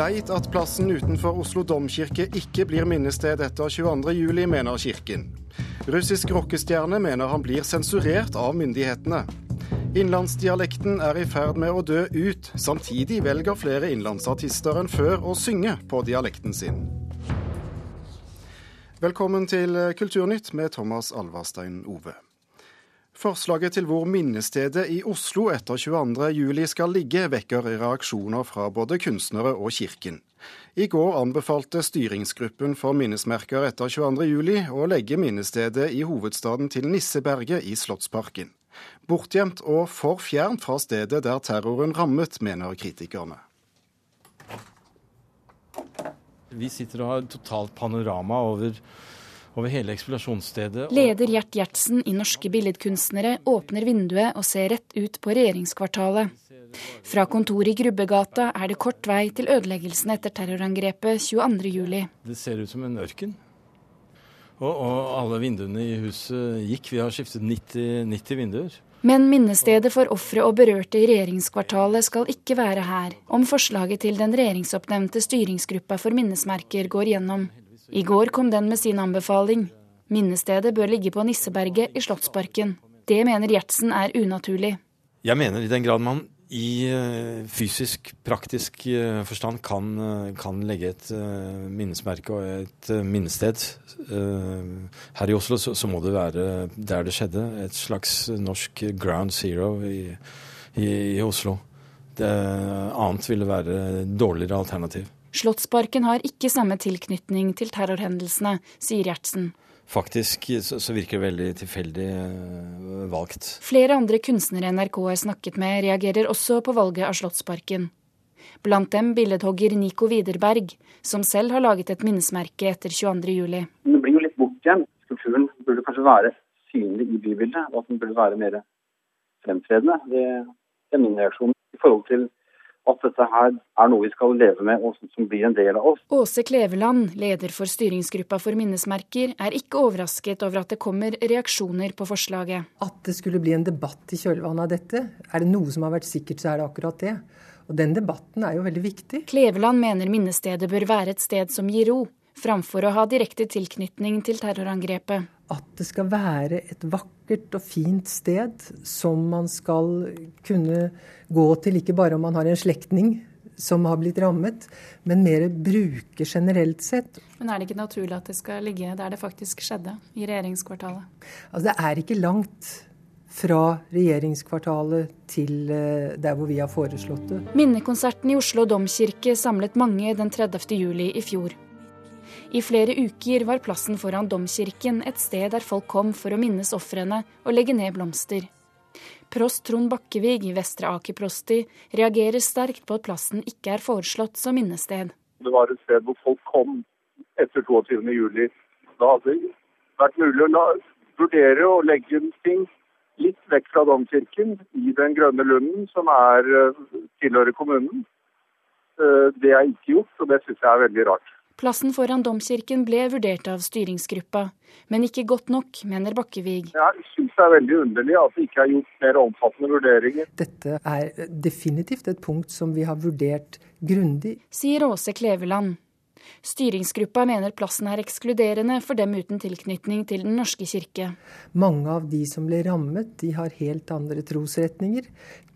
Leit at plassen utenfor Oslo domkirke ikke blir minnested etter 22.07, mener kirken. Russisk rockestjerne mener han blir sensurert av myndighetene. Innlandsdialekten er i ferd med å dø ut. Samtidig velger flere innlandsartister enn før å synge på dialekten sin. Velkommen til Kulturnytt med Thomas Alvarstein Ove. Forslaget til hvor minnestedet i Oslo etter 22.07 skal ligge, vekker reaksjoner fra både kunstnere og kirken. I går anbefalte styringsgruppen for minnesmerker etter 22.07 å legge minnestedet i hovedstaden til Nisseberget i Slottsparken. Bortgjemt og for fjernt fra stedet der terroren rammet, mener kritikerne. Vi sitter og har totalt panorama over over hele ekspedisjonsstedet. Leder Gjert Gjertsen i Norske Billedkunstnere åpner vinduet og ser rett ut på regjeringskvartalet. Fra kontoret i Grubbegata er det kort vei til ødeleggelsen etter terrorangrepet 22.07. Det ser ut som en ørken. Og, og, alle vinduene i huset gikk. Vi har skiftet 90, 90 vinduer. Men minnestedet for ofre og berørte i regjeringskvartalet skal ikke være her, om forslaget til den regjeringsoppnevnte styringsgruppa for minnesmerker går gjennom. I går kom den med sin anbefaling. Minnestedet bør ligge på Nisseberget i Slottsparken. Det mener Gjertsen er unaturlig. Jeg mener i den grad man i eh, fysisk, praktisk eh, forstand kan, eh, kan legge et minnesmerke og et minnested her i Oslo, så, så, må det være der det skjedde. Et slags norsk ground zero i, i, i Oslo. Det annet ville være dårligere alternativ. Slottsparken har ikke samme tilknytning til terrorhendelsene, sier Gjertsen. Faktisk så virker det veldig tilfeldig eh, valgt. Flere andre kunstnere NRK har snakket med, reagerer også på valget av Slottsparken. Blant dem billedhogger Nico Widerberg, som selv har laget et minnesmerke etter 22.07. Det blir jo litt bortgjemt. Skulpturen burde kanskje være synlig i bybildet, og at den burde være mer fremtredende. Det er min reaksjon i forhold til at dette her er noe vi skal leve med og som blir en del av oss. Åse Kleveland, leder for styringsgruppa for minnesmerker, er ikke overrasket over at det kommer reaksjoner på forslaget. At det skulle bli en debatt i kjølvannet av dette, er det noe som har vært sikkert, så er det akkurat det. Og den debatten er jo veldig viktig. Kleveland mener minnestedet bør være et sted som gir ro, framfor å ha direkte tilknytning til terrorangrepet. At det skal være et vakkert og fint sted som man skal kunne gå til, ikke bare om man har en slektning som har blitt rammet, men mer bruke generelt sett. Men er det ikke naturlig at det skal ligge der det faktisk skjedde, i regjeringskvartalet? Altså, det er ikke langt fra regjeringskvartalet til eh, der hvor vi har foreslått det. Minnekonserten i Oslo domkirke samlet mange den 30. juli i fjor. I flere uker var plassen foran domkirken et sted der folk kom for å minnes ofrene og legge ned blomster. Prost Trond Bakkevig i Vestre Aker prosti reagerer sterkt på at plassen ikke er foreslått som minnested. Det var et sted hvor folk kom etter 22.07. Da hadde det vært mulig å la, vurdere å legge ting litt vekk fra domkirken, i Den grønne lunden, som er, eh, tilhører kommunen. Eh, det er ikke gjort, og det syns jeg er veldig rart. Plassen foran domkirken ble vurdert av styringsgruppa, men ikke godt nok, mener Bakkevig. Jeg syns det er veldig underlig at det ikke er gjort mer omfattende vurderinger. Dette er definitivt et punkt som vi har vurdert grundig. Sier Åse Kleveland. Styringsgruppa mener plassen er ekskluderende for dem uten tilknytning til Den norske kirke. Mange av de som ble rammet, de har helt andre trosretninger.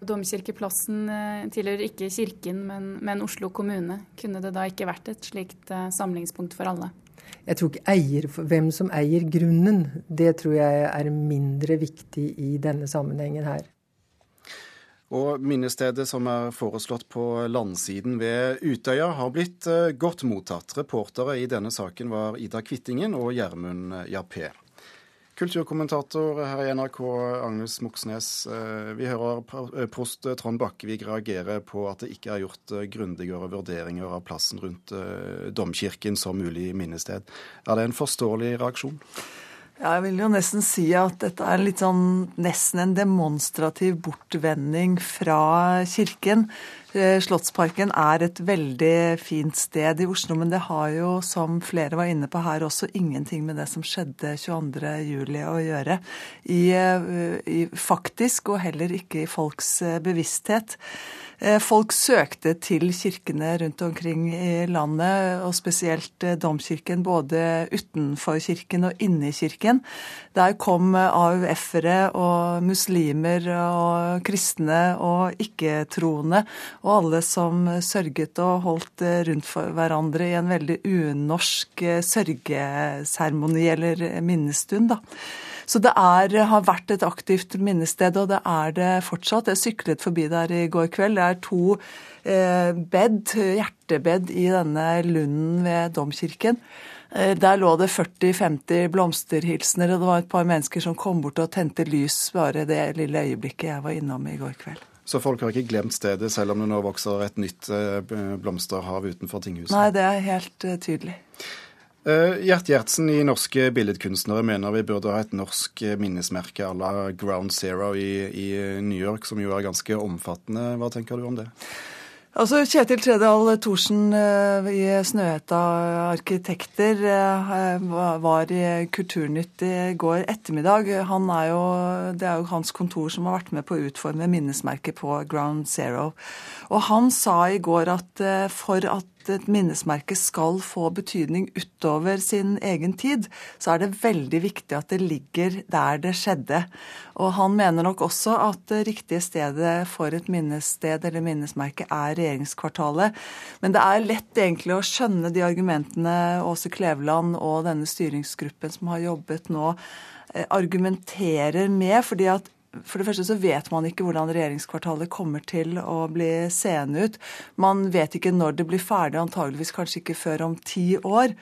Domkirkeplassen eh, tilhører ikke kirken, men, men, Oslo kommune. Kunne det da ikke vært et slikt eh, samlingspunkt for alle? Jeg tror ikke eier, Hvem som eier grunnen, det tror jeg er mindre viktig i denne sammenhengen her. Og minnestedet som er foreslått på landsiden ved Utøya, har blitt eh, godt mottatt. Reportere i denne saken var Ida Kvittingen og Gjermund Jappé. Kulturkommentator her i NRK, Agnes Moxnes. Eh, vi hører eh, prost Trond Bakkevig reagere på at det ikke er gjort grundigere vurderinger av plassen rundt domkirken som mulig minnested. Er det en forståelig reaksjon? Ja, jeg vil jo nesten si at dette er litt sånn nesten en demonstrativ bortvending fra kirken. Eh, Slottsparken er et veldig fint sted i Oslo, men det har jo, som flere var inne på her, også ingenting med det som skjedde 22.07 å gjøre. I, eh, I, faktisk, og heller ikke i folks eh, bevissthet. Folk søkte til kirkene rundt omkring i landet, og spesielt domkirken, både utenfor kirken og inne i kirken. Der kom AUF-ere og muslimer og kristne og ikke-troende, og alle som sørget og holdt eh, rundt for hverandre i en veldig unorsk sørgeseremoni eller minnestund. da. Så det er, har vært et aktivt minnested, og det er det fortsatt. Jeg syklet forbi der i går kveld. Det er to eh, bed, hjertebed i denne lunden ved domkirken. Eh, der lå det 40-50 blomsterhilsener, og det var et par mennesker som kom bort og tente lys bare det lille øyeblikket jeg var innom i går kveld. Så folk har ikke glemt stedet, selv om det nå vokser et nytt eh, blomsterhav utenfor tinghuset? Nei, det er helt uh, tydelig. Uh, Gjert Gjertsen i Norske billedkunstnere mener vi burde ha et norsk minnesmerke à la Ground Zero i, i, New York, som jo er ganske omfattende. Hva tenker du om det? Altså Kjetil Tredal Thorsen eh, i Snøhetta Arkitekter eh, var i Kulturnytt i går ettermiddag. Han er jo, det er jo hans kontor som har vært med på å utforme minnesmerket på Ground Zero. Og han sa i går at for at et minnesmerke skal få betydning utover sin egen tid, så er det veldig viktig at det ligger der det skjedde. Og han mener nok også at det riktige stedet for et minnested eller minnesmerke er regjeringskvartalet. Men det er lett egentlig å skjønne de argumentene Åse Kleveland og denne styringsgruppen som har jobbet nå, eh, argumenterer med. fordi at for det første så vet man ikke hvordan regjeringskvartalet kommer til å bli seende ut. Man vet ikke når det blir ferdig, antageligvis kanskje ikke før om ti år.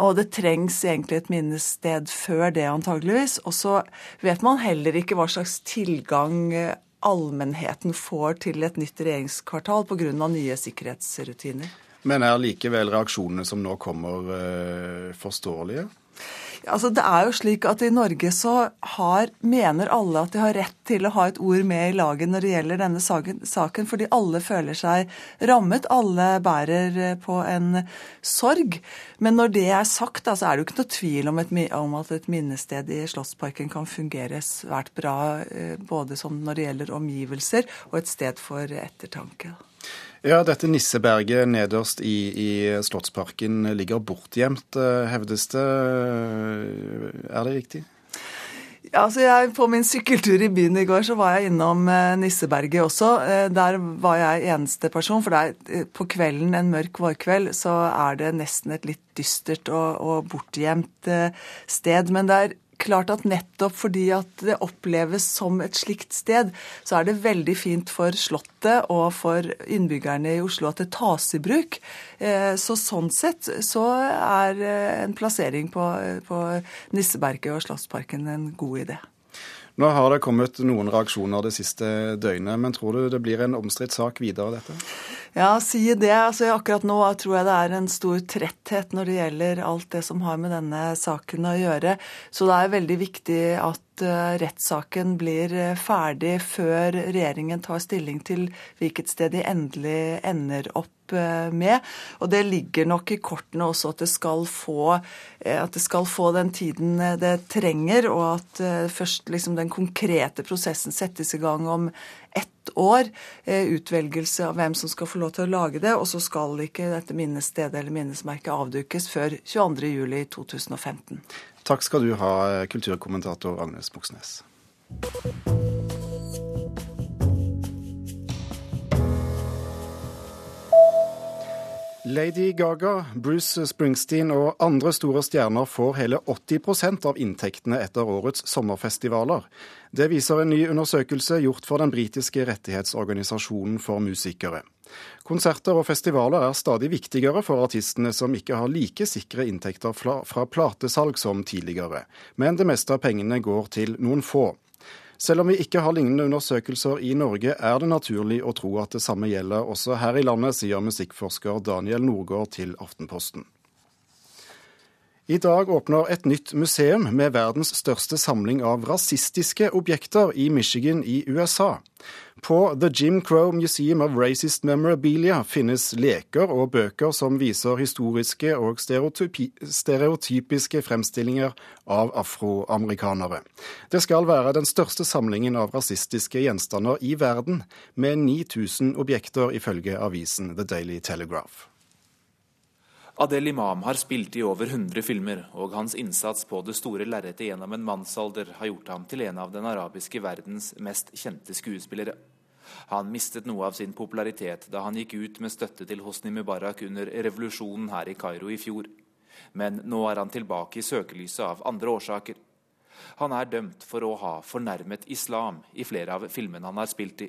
Og det trengs egentlig et minnested før det, antageligvis. Og så vet man heller ikke hva slags tilgang allmennheten får til et nytt regjeringskvartal pga. nye sikkerhetsrutiner. Men er likevel reaksjonene som nå kommer, eh, forståelige? Altså, det er jo slik at I Norge så har, mener alle at de har rett til å ha et ord med i laget når det gjelder denne saken, fordi alle føler seg rammet. Alle bærer eh, på en sorg. Men når det er sagt, da, så er det jo ikke noe tvil om, et, om at et minnested i Slottsparken kan fungere svært bra, eh, både når det gjelder omgivelser og et sted for ettertanke. Ja, dette nisseberget nederst i, i Slottsparken ligger bortgjemt, eh, hevdes det. Er det riktig? Ja, altså jeg, På min sykkeltur i byen i går så var jeg innom eh, Nisseberget også. Eh, der var jeg eneste person, for der, på kvelden, en mørk vårkveld, så er det nesten et litt dystert og, og bortgjemt sted. Men det er klart at nettopp fordi at det oppleves som et slikt sted, så er det veldig fint for Slottet og for innbyggerne i Oslo at det tas i bruk. Eh, så sånn sett så er eh, en plassering på, på Nisseberget og Slottsparken en god idé. Nå har det kommet noen reaksjoner det siste døgnet, men tror du det blir en omstridt sak videre, dette? Ja, si det. Altså, akkurat nå tror jeg det er en stor tretthet når det gjelder alt det som har med denne saken å gjøre. Så det er veldig viktig at Eh, rettssaken blir eh, ferdig før regjeringen tar stilling til hvilket sted de endelig ender opp eh, med. Og det ligger nok i kortene også at det skal få, det skal få den tiden det trenger, og at først liksom den konkrete prosessen settes i gang om ett år. Utvelgelse av hvem som skal få lov til å lage det. Og så skal ikke dette minnestedet eller minnesmerket avdukes før 22.07.2015. Takk skal du ha, kulturkommentator Agnes Moxnes. Lady Gaga, Bruce Springsteen og andre store stjerner får hele 80% av inntektene etter årets sommerfestivaler. Det viser en ny undersøkelse gjort for den britiske rettighetsorganisasjonen for musikere. Konserter og festivaler er stadig viktigere for artistene som ikke har like sikre inntekter fra platesalg som tidligere, men det meste av pengene går til noen få. Selv om vi ikke har lignende undersøkelser i Norge, er det naturlig å tro at det samme gjelder også her i landet, sier musikkforsker Daniel Norgård til Aftenposten. I dag åpner et nytt museum med verdens største samling av rasistiske objekter i Michigan i USA. På The Jim Crow Museum of Racist Memorabilia finnes leker og bøker som viser historiske og stereotypiske fremstillinger av afroamerikanere. Det skal være den største samlingen av rasistiske gjenstander i verden, med 9000 objekter, ifølge avisen The Daily Telegraph. Adel Imam har spilt i over 100 filmer, og hans innsats på det store lerretet gjennom en mannsalder har gjort ham til en av den arabiske verdens mest kjente skuespillere. Han mistet noe av sin popularitet da han gikk ut med støtte til Hosni Mubarak under revolusjonen her i Kairo i fjor. Men nå er han tilbake i søkelyset av andre årsaker. Han er dømt for å ha fornærmet islam i flere av filmene han har spilt i.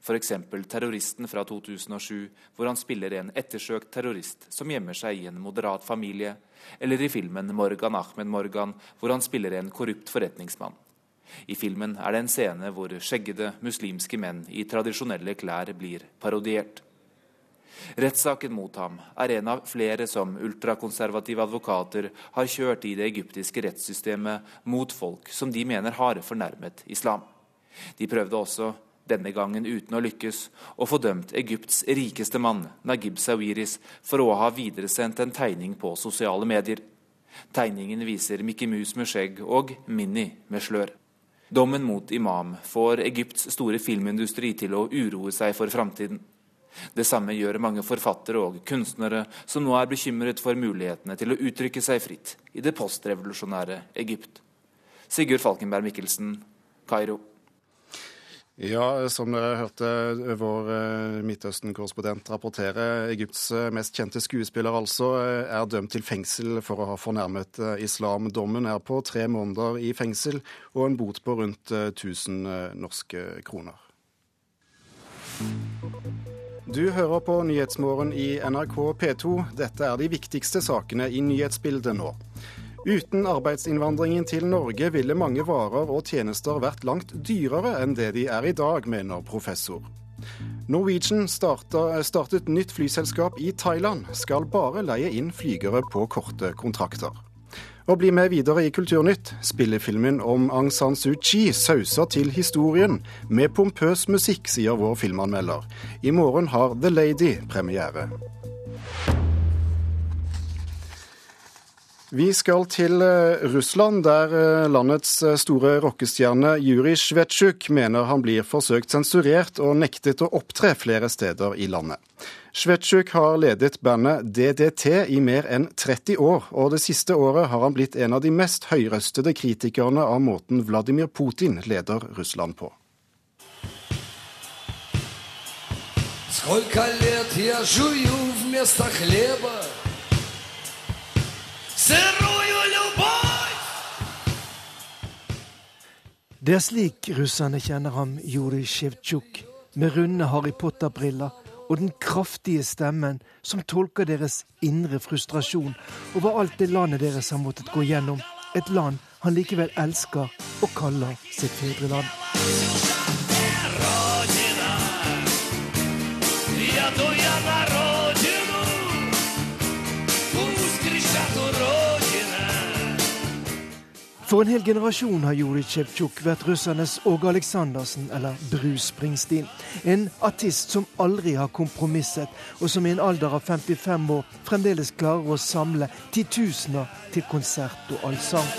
F.eks. 'Terroristen' fra 2007, hvor han spiller en ettersøkt terrorist som gjemmer seg i en moderat familie, eller i filmen 'Morgan Ahmed Morgan', hvor han spiller en korrupt forretningsmann. I filmen er det en scene hvor skjeggede muslimske menn i tradisjonelle klær blir parodiert. Rettssaken mot ham er en av flere som ultrakonservative advokater har kjørt i det egyptiske rettssystemet mot folk som de mener har fornærmet islam. De prøvde også denne gangen uten å lykkes, og få dømt Egypts rikeste mann, Nagib Sawiris, for å ha videresendt en tegning på sosiale medier. Tegningen viser Mickey Mus med skjegg og Minnie med slør. Dommen mot Imam får Egypts store filmindustri til å uroe seg for framtiden. Det samme gjør mange forfattere og kunstnere, som nå er bekymret for mulighetene til å uttrykke seg fritt i det postrevolusjonære Egypt. Sigurd Falkenberg Mikkelsen, Kairo. Ja, som dere hørte vår eh, Midtøsten-korrespondent rapportere, Egypts eh, mest kjente skuespiller altså eh, er dømt til fengsel for å ha fornærmet islam. Dommen er på tre måneder i fengsel og en bot på rundt 1000 norske kroner. Du hører på Nyhetsmorgen i NRK P2. Dette er de viktigste sakene i nyhetsbildet nå. Uten arbeidsinnvandringen til Norge ville mange varer og tjenester vært langt dyrere enn det de er i dag, mener professor. Norwegian startet, startet nytt flyselskap i Thailand, skal bare leie inn flygere på korte kontrakter. Og bli med videre i Kulturnytt. Spillefilmen om Aung San Suu Kyi sauser til historien med pompøs musikk, sier vår filmanmelder. I morgen har The Lady premiere. Vi skal til eh, Russland, der eh, landets eh, store rockestjerne Jurij Svetsjuk mener han blir forsøkt sensurert og nektet å opptre flere steder i landet. Svetsjuk har ledet bandet DDT i mer enn 30 år, og det siste året har han blitt en av de mest høyrøstede kritikerne av måten Vladimir Putin leder Russland på. Сколько лет я жую вместо хлеба det er slik russerne kjenner ham, Jurij Sjevtsjuk, med runde Harry Potter-briller og den kraftige stemmen som tolker deres indre frustrasjon over alt det landet deres har måttet gå gjennom. Et land han likevel elsker og kaller sitt fedreland. For en hel generasjon har Jurij Sjevtsjuk vært russernes Åge Aleksandersen, eller Bruce Springsteen. En artist som aldri har kompromisset, og som i en alder av 55 år fremdeles klarer å samle titusener til konsert og allsang.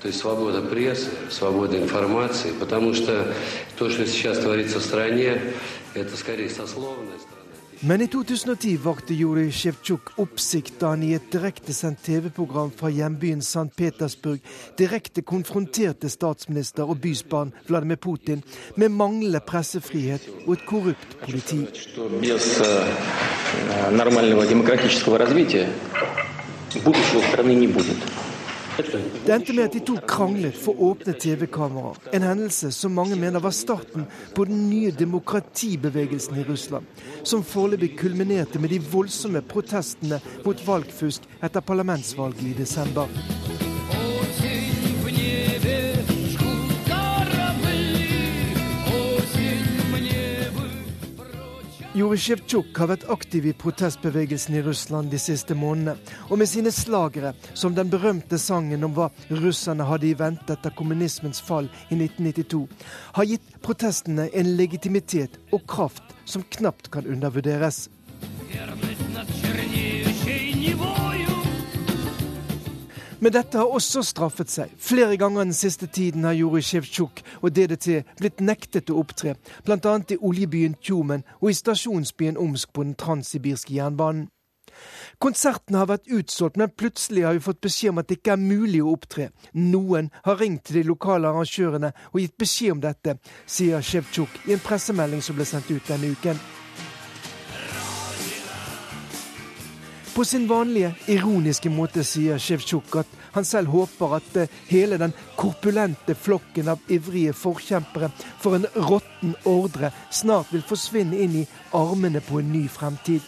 То есть свобода прессы, свобода информации, потому что то, что сейчас творится в стране, это скорее сословная страна. Men i 2010 vakte Jurij Sjevtsjuk oppsikt da han i et direktesendt TV-program fra hjembyen St. Petersburg direkte konfronterte statsminister og bysbarn Vladimir Putin med manglende pressefrihet og et korrupt politi. Будущего страны не будет. det endte med at de to kranglet for åpne TV-kameraer. En hendelse som mange mener var starten på den nye demokratibevegelsen i Russland. Som foreløpig kulminerte med de voldsomme protestene mot valgfusk etter parlamentsvalget i desember. Juri Sjevtsjuk har vært aktiv i protestbevegelsen i Russland de siste månedene. Og med sine slagere, som den berømte sangen om hva russerne hadde i vente etter kommunismens fall i 1992, har gitt protestene en legitimitet og kraft som knapt kan undervurderes. Men dette har også straffet seg. Flere ganger den siste tiden har Juri Sjevtsjuk og DDT blitt nektet å opptre, bl.a. i oljebyen Tjumen og i stasjonsbyen Omsk på den transsibirske jernbanen. Konserten har vært utsolgt, men plutselig har vi fått beskjed om at det ikke er mulig å opptre. Noen har ringt til de lokale arrangørene og gitt beskjed om dette, sier Sjevtsjuk i en pressemelding som ble sendt ut denne uken. På sin vanlige, ironiske måte sier Sjevtsjuk at han selv håper at eh, hele den korpulente flokken av ivrige forkjempere for en råtten ordre snart vil forsvinne inn i armene på en ny fremtid.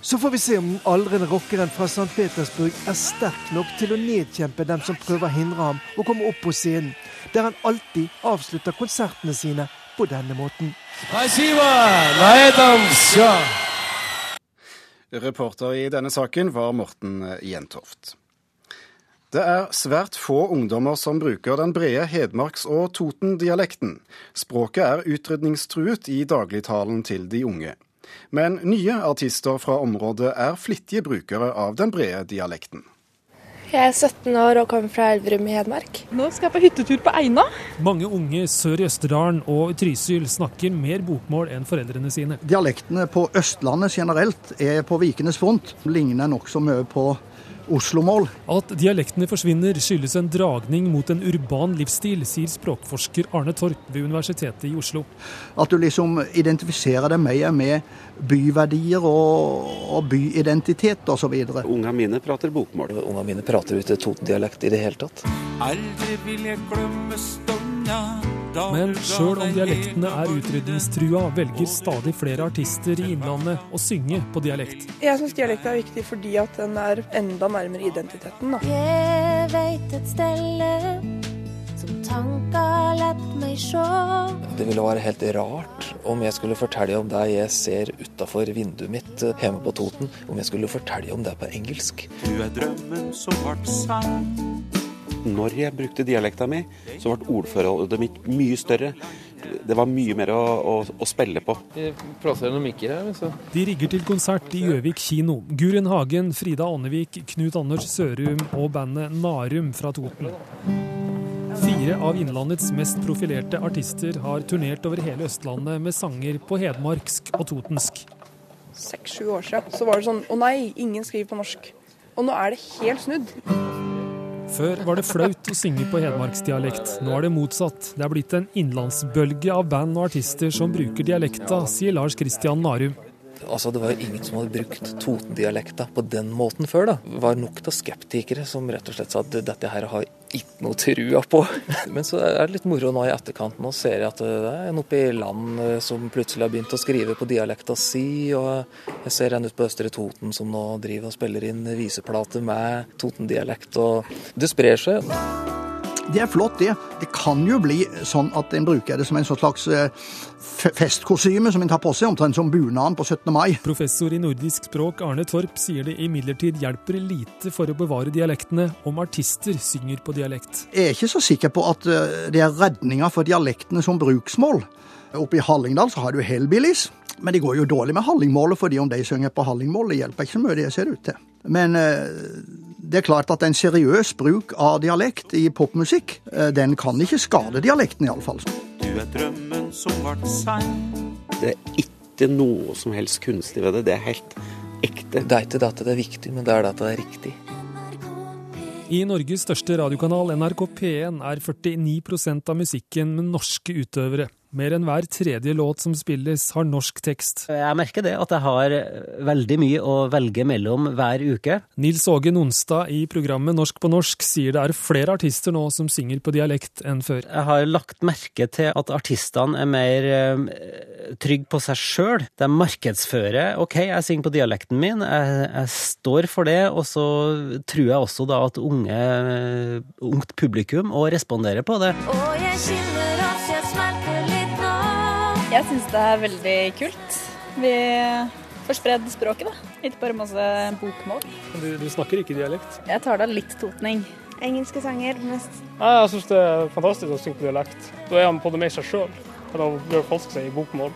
Så får vi se om den aldrende rockeren fra St. Petersburg er sterk nok til å nedkjempe dem som prøver å hindre ham å komme opp på scenen, der han alltid avslutter konsertene sine på denne måten. Спасибо! На этом все. Reporter i denne saken var Morten Jentoft. Det er svært få ungdommer som bruker den brede Hedmarks- og Toten-dialekten. Språket er utrydningstruet i dagligtalen til de unge. Men nye artister fra området er flittige brukere av den brede dialekten. Jeg er 17 år og kommer fra Elverum i Hedmark. Nå skal jeg på hyttetur på Eina. Mange unge sør i Østerdalen og Trysil snakker mer bokmål enn foreldrene sine. Dialektene på Østlandet generelt er på vikenes front. Ligner nokså mye på Oslo-mål. At dialektene forsvinner skyldes en dragning mot en urban livsstil, sier språkforsker Arne Torp ved Universitetet i Oslo. At du liksom identifiserer deg mer med byverdier og, og byidentitet osv. Ungene mine prater bokmål. Ungene mine prater ikke Toten-dialekt i det hele tatt. Aldri vil jeg glemme stunda men sjøl om dialektene er utrydningstrua, velger stadig flere artister i Innlandet å synge på dialekt. Jeg syns dialekt er viktig fordi at den er enda nærmere identiteten. Da. Jeg veit et stelle som tanka lett meg sjå. Det ville være helt rart om jeg skulle fortelle om det jeg ser utafor vinduet mitt eh, hjemme på Toten, om jeg skulle fortelle om det på engelsk. Du er drømmen som ble sann når jeg brukte dialekta mi, så ble ordforholdet mitt mye større. Det var mye mer å, å, å spille på. Noen mikker her. Så. De rigger til konsert i Gjøvik kino. Guren Hagen, Frida Ånnevik, Knut Anders Sørum og bandet Narum fra Toten. Fire av Innlandets mest profilerte artister har turnert over hele Østlandet med sanger på hedmarksk og totensk. Seks-sju år siden så var det sånn å nei, ingen skriver på norsk. Og nå er det helt snudd. Før var det flaut å synge på hedmarksdialekt. Nå er det motsatt. Det er blitt en innlandsbølge av band og artister som bruker dialekta, sier Lars Kristian Narum. Altså, Det var jo ingen som hadde brukt Toten-dialekta på den måten før. da. Det var nok av skeptikere som rett og slett sa at dette her har ikke noe trua på. Men så er det litt moro nå i etterkant. Nå ser jeg at det er en oppe i land eh, som plutselig har begynt å skrive på dialekta si. Og jeg ser en ute på Østre Toten som nå driver og spiller inn viseplater med Toten-dialekt. Og det sprer seg. Det er flott, det. Det kan jo bli sånn at en bruker det som en slags eh, festkostyme som en tar på seg, omtrent som bunaden på 17. mai. Professor i nordisk språk Arne Torp sier det imidlertid hjelper lite for å bevare dialektene om artister synger på dialekt. Jeg er ikke så sikker på at eh, det er redninga for dialektene som bruksmål. Oppe i Hallingdal så har du Hellbillies, men det går jo dårlig med hallingmålet, fordi om de synger på hallingmål, det hjelper ikke så mye, det ser ut til. Men eh, det er klart at en seriøs bruk av dialekt i popmusikk, eh, den kan ikke skade dialekten, iallfall. Du er drømmen som. Det er ikke noe som helst kunstig ved det. Det er helt ekte. Det er ikke det at det er viktig, men det er det at det er riktig. I Norges største radiokanal, NRK P1, er 49% av musikken med norske utøvere. Mer enn hver tredje låt som spilles, har norsk tekst. Jeg merker det, at jeg har veldig mye å velge mellom hver uke. Nils Åge Nonstad i programmet Norsk på norsk sier det er flere artister nå som synger på dialekt enn før. Jeg har lagt merke til at artistene er mer uh, trygge på seg sjøl. De markedsfører OK, jeg synger på dialekten min, jeg, jeg, står for det, og så tror jeg også da at unge, ungt publikum òg responderer på det. Og jeg jeg syns det er veldig kult. Vi får spredd språket, da. Ikke bare masse bokmål. Du, du snakker ikke dialekt? Jeg tar da litt totning. Engelske sanger mest. Ja, jeg syns det er fantastisk å synge på dialekt. Da er han på det med seg sjøl, enn å forfalske seg i bokmål.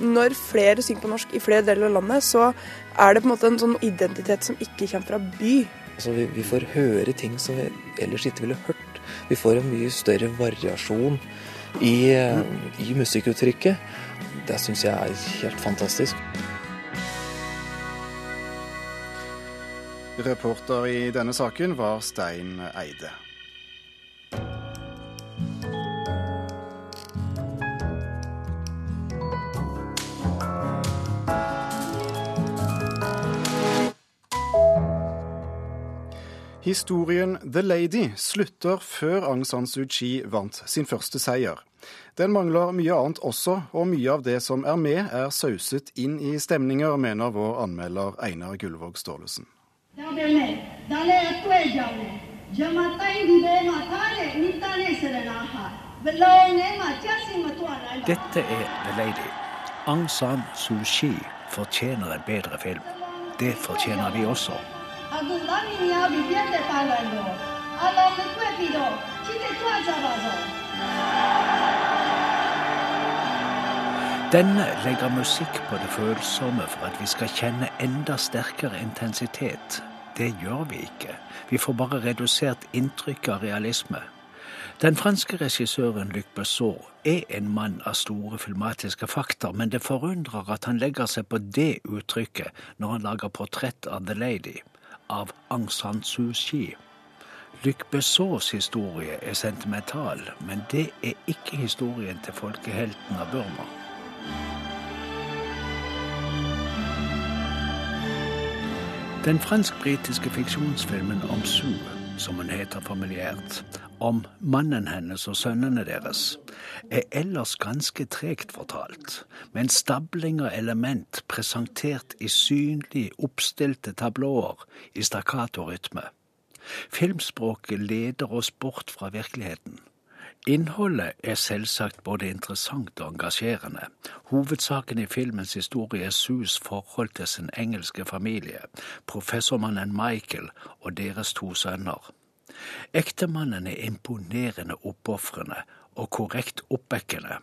Når flere synger på norsk i flere deler av landet, så er det på en måte en sånn identitet som ikke kommer fra by. Altså, vi, vi får høre ting som vi ellers ikke ville hørt. Vi får en mye større variasjon i, i musikkuttrykket. Det syns jeg er helt fantastisk. Reporter i denne saken var Stein Eide. Historien The Lady slutter før Aung San Suu Kyi vant sin første seier. Den mangler mye annet også, og mye av det som er med, er sauset inn i stemninger, mener vår anmelder Einar Gullvåg Staalesen. Dette er The Lady. Aung San Suu Kyi fortjener en bedre film. Det fortjener vi også. Denne legger musikk på det følsomme for at vi skal kjenne enda sterkere intensitet. Det gjør vi ikke. Vi får bare redusert inntrykket av realisme. Den franske regissøren Luc Besson er en mann av store filmatiske fakta, men det forundrer at han legger seg på det uttrykket når han lager portrett av The Lady, av Aung San Suu Kyi. Luc Bessons historie er sentimental, men det er ikke historien til folkehelten av Burma. Den fransk-britiske fiksjonsfilmen om Sue, som hun heter familiært, om mannen hennes og sønnene deres, er ellers ganske tregt fortalt, med en stabling av element presentert i synlig oppstilte tablåer i stakkato-rytme. Filmspråket leder oss bort fra virkeligheten. Innholdet er selvsagt både interessant og engasjerende. Hovedsaken i filmens historie er Sus forhold til sin engelske familie, professormannen Michael og deres to sønner. Ektemannen er imponerende oppofrende og korrekt oppvekkende,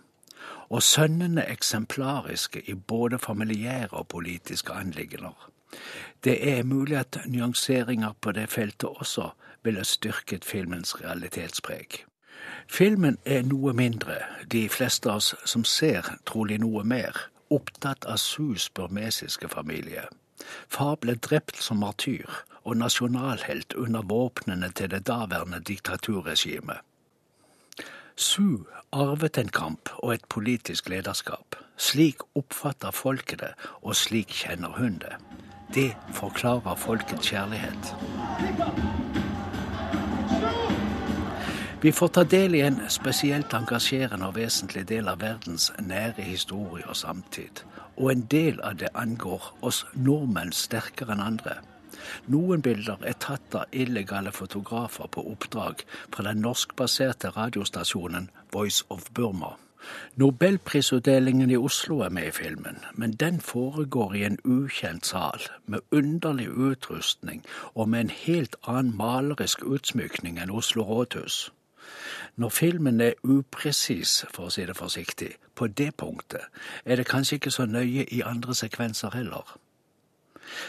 og sønnene eksemplariske i både familiære og politiske anliggender. Det er mulig at nyanseringer på det feltet også ville styrket filmens realitetspreg. Filmen er noe mindre, de fleste av oss som ser, trolig noe mer, opptatt av Sus burmesiske familie. Far ble drept som martyr og nasjonalhelt under våpnene til det daværende diktaturregimet. Su arvet en kamp og et politisk lederskap. Slik oppfatter folket det, og slik kjenner hun det. Det forklarer folkets kjærlighet. Vi får ta del i en spesielt engasjerende og vesentlig del av verdens nære historie og samtid. Og en del av det angår oss nordmenn sterkere enn andre. Noen bilder er tatt av illegale fotografer på oppdrag fra den norskbaserte radiostasjonen Voice of Burma. Nobelprisutdelingen i Oslo er med i filmen, men den foregår i en ukjent sal, med underlig utrustning og med en helt annen malerisk utsmykning enn Oslo rådhus. Når filmen er upresis, for å si det forsiktig, på det punktet, er det kanskje ikke så nøye i andre sekvenser heller.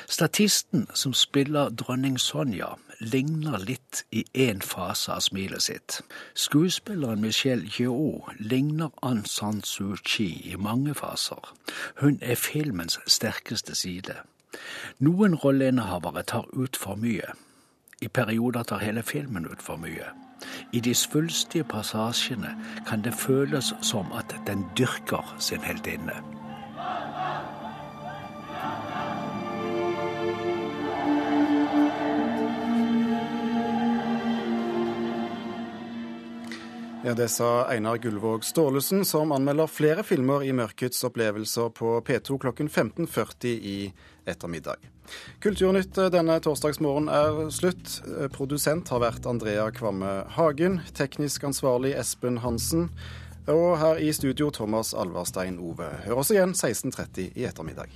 Statisten som spiller dronning Sonja, ligner litt i én fase av smilet sitt. Skuespilleren Michelle Yeoh ligner Aung San Suu Kyi i mange faser. Hun er filmens sterkeste side. Noen rolleinnehavere tar ut for mye. I perioder tar hele filmen ut for mye. I de svulstige passasjene kan det føles som at den dyrker sin heltinne. Ja, Det sa Einar Gullvåg Staalesen, som anmelder flere filmer i Mørkets opplevelser på P2 klokken 15.40 i ettermiddag. Kulturnytt denne torsdagsmorgen er slutt. Produsent har vært Andrea Kvamme Hagen. Teknisk ansvarlig Espen Hansen. Og her i studio Thomas Alvarstein Ove. Hør oss igjen 16.30 i ettermiddag.